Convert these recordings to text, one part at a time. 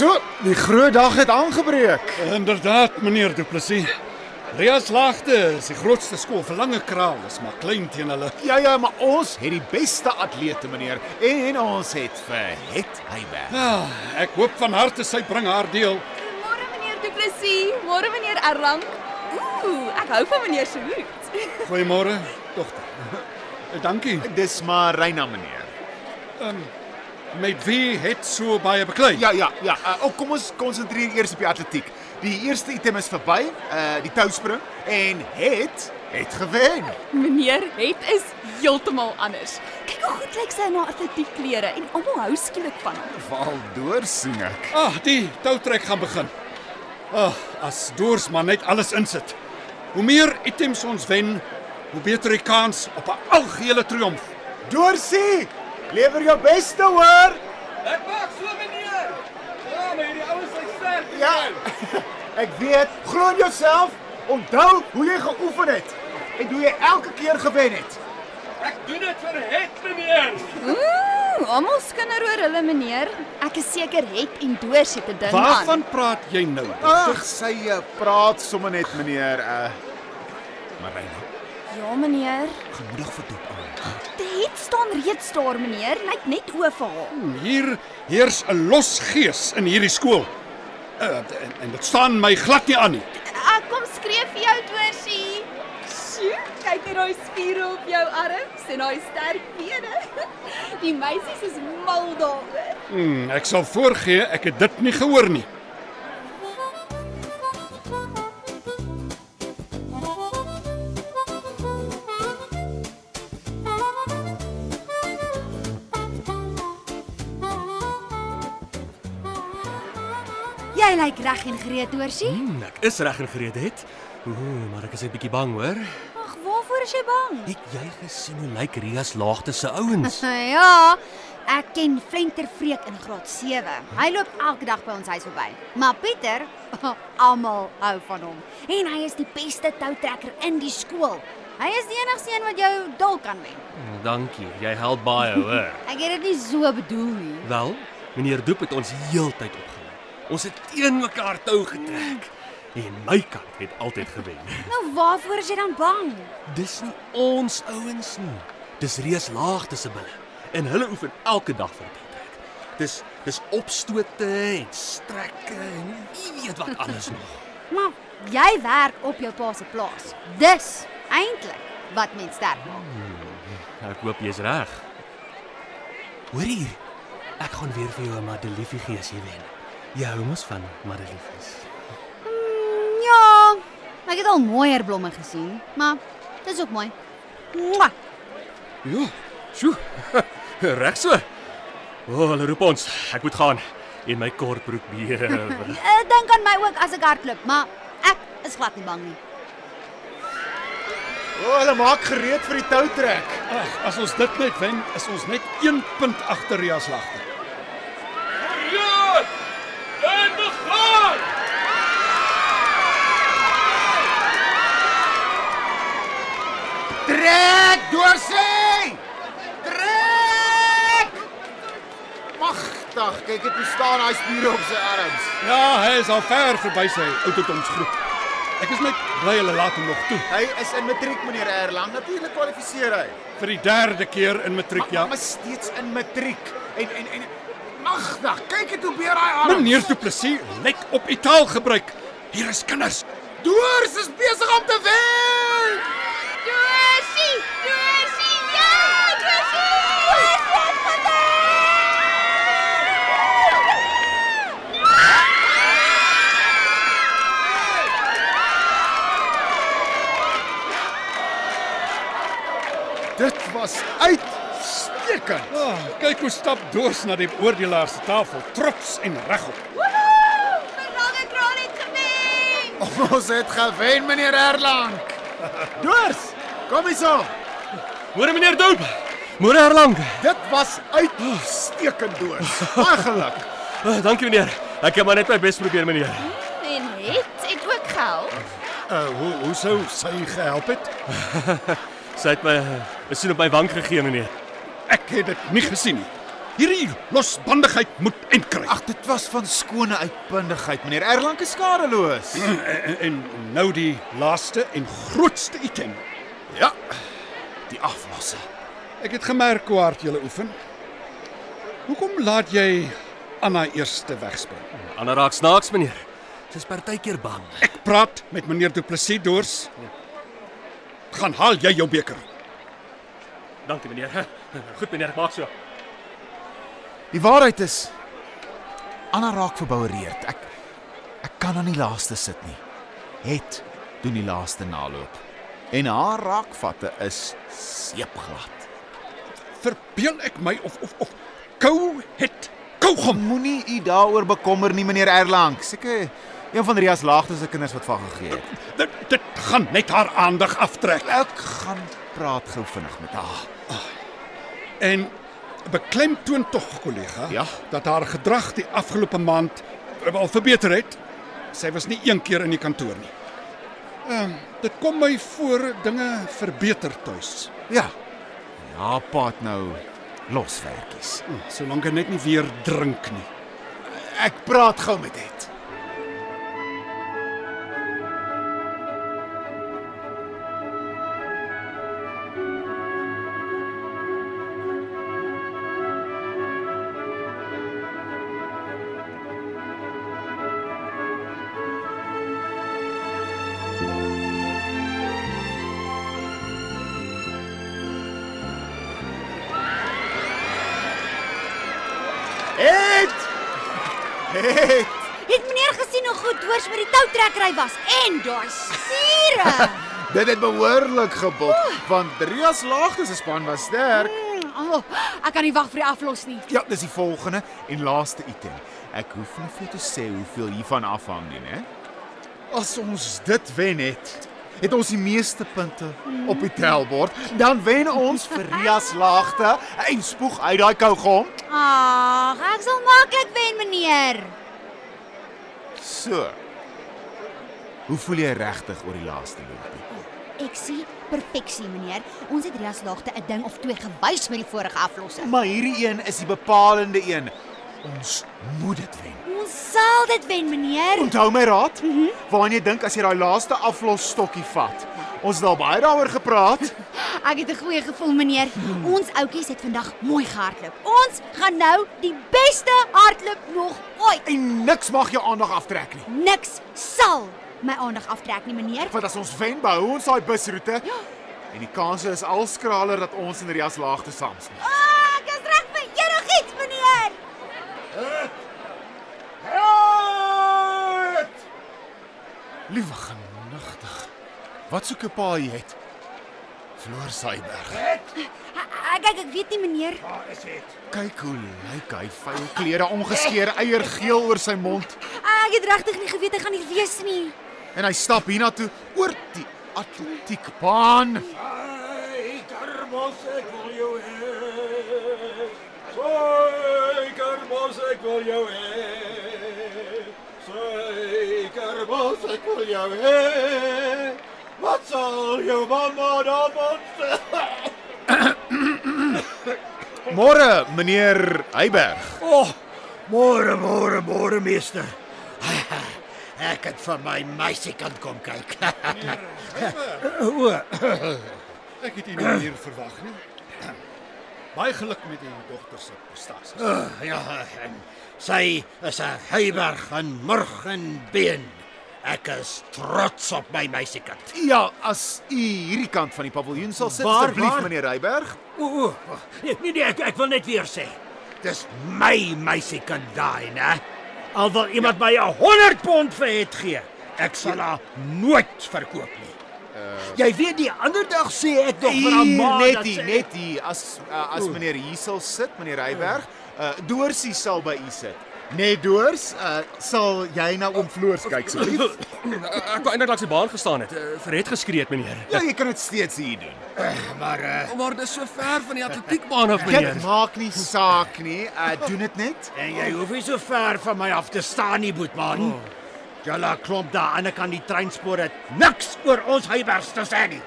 So, die groot dag het aangebreek. Inderdaad, meneer Du Plessis. Rias Laagte is die grootste skool vir lange kraal, is maar klein teen hulle. Ja ja, maar ons het die beste atlete, meneer, en ons het vir het Heyberg. Ja, ek hoop van harte sy bring haar deel. Môre meneer Du Plessis, môre meneer Erlang. Ooh, ek hou van meneer se hoed. Goeiemôre, dogter. Dankie. Dis maar Reina, meneer. Met wie het so baie beklei? Ja ja ja. Uh, oh, kom ons konsentreer eers op die atletiek. Die eerste item is verby, uh die touspring en het het gewen. Meneer het is heeltemal anders. Kyk hoe goed lyk sy in haar atletiek klere en almal hou skielik van hom. Val deur sien ek. Ag, die toutrek gaan begin. Ag, as Doors maar net alles insit. Hoe meer items ons wen, hoe beter die kans op 'n algehele triomf. Doorsie, lewer jou beste hoor. Ek maak so meneer. Ja, maar hierdie ouens is sterk. Ja. Ek weet, glo in jouself. Onthou hoe jy geoefen het en hoe jy elke keer gewen het. Ek doen dit vir het meneer. Ooh, almal skinder oor hulle meneer. Ek is seker het en doors het 'n ding aan. Waarvan praat jy nou? Ag, sy uh, praat sommer net meneer uh Marina, Ja meneer. gemoedig vir doop aan. Die het staan reeds daar meneer, net net oor vir haar. Hier heers 'n los gees in hierdie skool. Uh, en, en dit staan my glad nie aan nie. Ek kom skree vir jou doorsie. Sjoe, kyk net daai spiere op jou arms en daai sterk bene. Die meisies is mal daaroor. Hmm, ek sal voorgee ek het dit nie gehoor nie. Lyk reg en gereed, Doorsie. Hmm, ek is reg en gereed het. Ooh, maar ek is 'n bietjie bang hoor. Ag, waarvoor is jy bang? Het jy gesien hoe lyk Rias Laagte se ouens? ja, ek ken Flentervreek in graad 7. Hy loop elke dag by ons huis verby. Maar Pieter, almal hou van hom. En hy is die beste toutrekker in die skool. Hy is die enigste een wat jou dol kan wen. Oh, dankie. Jy help baie hoor. Ek het dit nie so bedoel nie. Wel, meneer Doep het ons heeltyd opgelei. Ons het teen mekaar tou getrek. En my kant het altyd gewen. Nou waarvoor is jy dan bang? Dis nie ons ouens nie. Dis Rias Laagte se bulle. En hulle oefen elke dag vir trek. Dis dis opstote en strekke en wie weet wat alles nog. Maar jy werk op jou pa se plaas. Dis eintlik wat mens sterk maak. Ek hoop jy's reg. Hoor hier. Ek gaan weer vir jou 'n madeliefie gee as jy wen. Jy hou mos van madeliefies. Mm, ja, ek het al mooier blomme gesien, maar dis ook mooi. Mwah. Jo, sjoe. Reg so. O, oh, hulle roep ons. Ek moet gaan en my kortbroek bewe. Uh, dink aan my ook as ek hardloop, maar ek is glad nie bang nie. O, oh, hulle maak gereed vir die toutrek. Ag, as ons dit net wen, is ons net 1 punt agter Rias Laagte. Ja! En begin! Trek, Doorsie! Trek! Magtig, kyk dit hoe staan hy spiere op sy arms. Ja, hy is al ver verby sy ouderdomsgroep. Ek is net bly hulle laat hom nog toe. Hy is in matriek, meneer Erlang. Natuurlik kwalifiseer hy. Vir die derde keer in matriek, ja. Maar, steeds in matriek. En en en magtig, kyk dit hoe beer hy arms. Meneer Du Plessis, let op u taalgebruik. Hier is kinders. Doors is besig om te wen. Was uitstekend. Oh, kyk hoe stap Doors na die oordelaar se tafel, trots en regop. Verlange kraal het gewen. Ons het gewen, meneer Erlang. Doors, kom hierso. Môre meneer Doop. Môre Erlang. Dit was uitstekend, Doors. Baie geluk. Oh, dankie meneer. Ek het maar net my bes probeer meneer. En het het ook gehelp. Uh, hoe hoe sou sy gehelp het? Sy het my 'n soen op my wang gegee meneer. Ek het dit nie gesien nie. Hierdie losbandigheid moet eindkry. Ag, dit was van skone uitbundigheid, meneer Erlang is skadeloos. en, en nou die laaste en grootste item. Ja. Die aflosse. Ek het gemerk hoe hard jy oefen. Hoekom laat jy Anna eerste wegspring? Ander raak snaaks meneer. Sy's partykeer bang. Ek praat met meneer Du Plessis Doors. Gaan haal jy jou beker. Dankie meneer. Goed meneer, ek maak so. Die waarheid is Anna raak verboureerd. Ek ek kan aan die laaste sit nie. Het doen die laaste naloop. En haar raakvatte is seepglad. Verbeel ek my of of of kou het kougom. Moenie u daaroor bekommer nie, meneer Erlang. Seker een van Rias Laagte se kinders wat van gegee het. Dit dit gaan net haar aandag aftrek. Ek gaan praat gou vinnig met haar. En beklemtoon tog kollega Ja? dat haar gedrag die afgelope maand wel verbeter het. Sy was nie een keer in die kantoor nie. Ehm dit kom my voor dinge verbeter tuis. Ja. Ja, paat nou loswerkies. Hm, Solank hy net nie weer drink nie. Ek praat gou met dit. Het! Het meneer gesien hoe goed Doors met die toutrekkery was en daai spiere. Dit het behoorlik gebot, want Rias Laagte se span was sterk. Mm, oh, ek kan nie wag vir die aflos nie. Ja, dis die volgende en laaste item. Ek hoef nie vir jou te sê hoeveel hiervan afhang nie, né? As ons dit wen het, het ons die meeste punte op die tellbord. Dan wen ons vir Rias Laagte en spoeg uit daai kougom. Ag, ek sal maklik wen, meneer. So. Hoe voel jy regtig oor die laaste loopie? Ek sien perfeksie, meneer. Ons het Rias Laagte 'n ding of twee gewys met die vorige aflosse. Maar hierdie een is die bepalende een. Ons moet dit wen. Ons sal dit wen, meneer. Onthou my raad? Mm -hmm. Waaraan jy dink as jy daai laaste aflosstokkie vat. Ons het al baie daaroor gepraat. Ek het 'n goeie gevoel, meneer. Ons ouetjies het vandag mooi gehardloop. Ons gaan nou die beste hardloop nog ooit. En niks mag jou aandag aftrek nie. Niks sal my aandag aftrek nie, meneer. Want as ons wen, behou ons daai busroete. Ja. En die kanse is al skraler dat ons in Rias laagte saamsmee. Ah, ek is reg vir enigiets, meneer. Help! Liewe genigtig. Wat soek 'n pa jy het? Floor Saiberg. Ek ek, ek weet nie, meneer. Kyk hoe lyk hy, vuil klere, ongeskeerde eier geel oor sy mond Ek het regtig nie geweet hy gaan hier wees nie. en hy stap hiernatoe oor die atletiekbaan. Ai, Karbos, ek wil jou hê. Ai, Karbos, ek wil jou hê. Ai, Karbos, ek wil jou hê. Wat sal jou mamma dan sê? Môre, meneer Heyberg. O, oh, môre, môre, môre meester. Ek het vir my meisie kan kom kyk. o, Ek het u nie hier verwag nie. Baie geluk met die dogter se prestasies. uh, ja, en sy is 'n Heyberg en murg en been. Ek is trots op my meisiekant. Ja, as u hierdie kant van die paviljoen sal sit, asseblief meneer Heyberg. O, o, nee, nee, nee, ek, ek wil net weer sê. Dis my meisiekant daai, né? Al wil iemand my 'n 100 pond vir het gee, ek sal haar nooit verkoop nie. Jy weet die ander dag sê ek nog vir haar ma net sy- net hier. As uh, as meneer hier sal sit, meneer Reyberg, uh Doorsie sal by u sit. Net Doors, uh sal jy na oom Floors kyk asseblief? Ek wou eintlik langs die baan gestaan het, uh, vir het geskree het meneer. Ja, jy kan dit steeds hier doen. maar uh, Maar dis so ver van die atletiekbaan af meneer. Dit maak nie saak nie. Uh doen dit net. en jy hoef nie so ver van my af te staan nie, boetman. Oh. Julle klomp daar aan die kant die treinspoor het niks oor ons Heibergs te sê nie.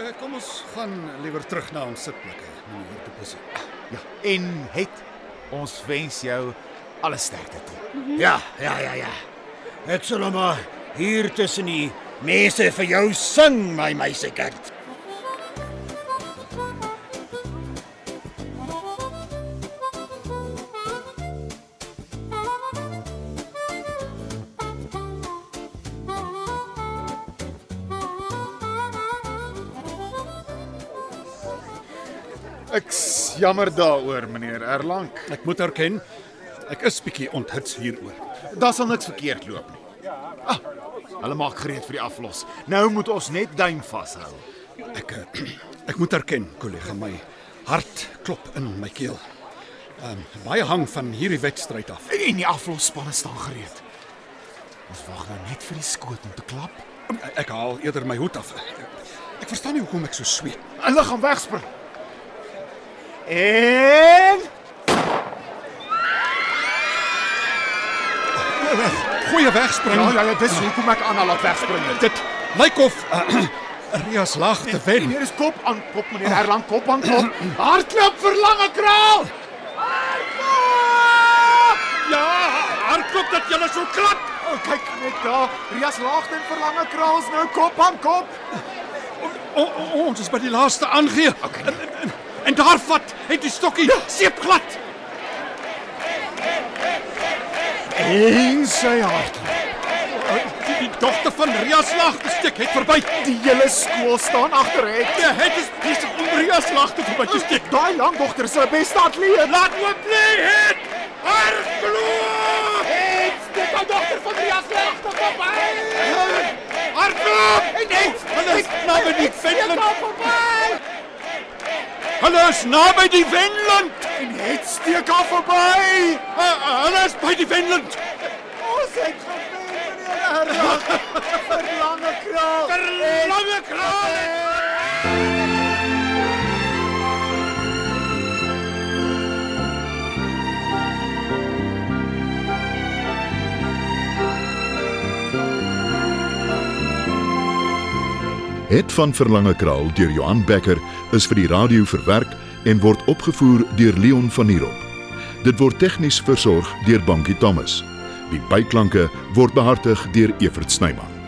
Uh, kom ons gaan liewer terug na ons sitplekke, meneer De Plessis. Ja, en het ons wens jou alle sterkte toe. Ja, ja, ja, ja. Ek sal hom maar hier tussen die mense vir jou sing, my meisiekind. Ek's jammer daaroor, meneer Erlang. Ek moet erken, ek is bietjie onthits hieroor. Daar sal niks verkeerd loop nie. Ah, hulle maak gereed vir die aflos. Nou moet ons net duim vashou. Ek eh, ek moet erken, kollega, my hart klop in my keel. Ehm um, baie hang van hierdie wedstryd af. En die aflosspanne staan gereed. Ons wag nou net vir die skoot om te klap. Ek haal eerder my hoed af. Ek verstaan nie hoekom ek so sweet. Hulle gaan wegspring. En Goeie wegspring. ja, ja, ja, dis hoekom ek Anna laat wegspring. Dit lyk of uh, Rias lag te wen. Meneer is kop aan kop, meneer Erlang kop aan kop. Hardloop vir lange kraal. Hardloop! Ja, hardloop dat jy so klap. O, kyk net daar. Rias Laagden vir lange kraals nou kop aan kop. O, o, ons is by die laaste aangee. Okay. En, daar vat het die stokkie ja. seep glad. En sy hart. Die, die dogter van Rias lag gestek het verby. Die hele skool staan agter het. Die het is besig om Rias lag te verby te steek. Daai lang dogter is sy beste atleet. Laat oop bly het. Hardloop! Het, dit is dogter van Rias Laagden verby. Hardloop! Net, Hulle is naby die Wendland. Verby. Hulle is naby die Wendland. En het steek af verby. Uh, uh, hulle is by die Wendland. Ons het gewen, meneer Erlang. vir lange kraal. Lange kraal. Het van Verlange Kraal deur Johan Becker is vir die radio verwerk en word opgevoer deur Leon Van Heerop. Dit word tegnies versorg deur Bankie Thomas. Die byklanke word behartig deur Evert Snyman.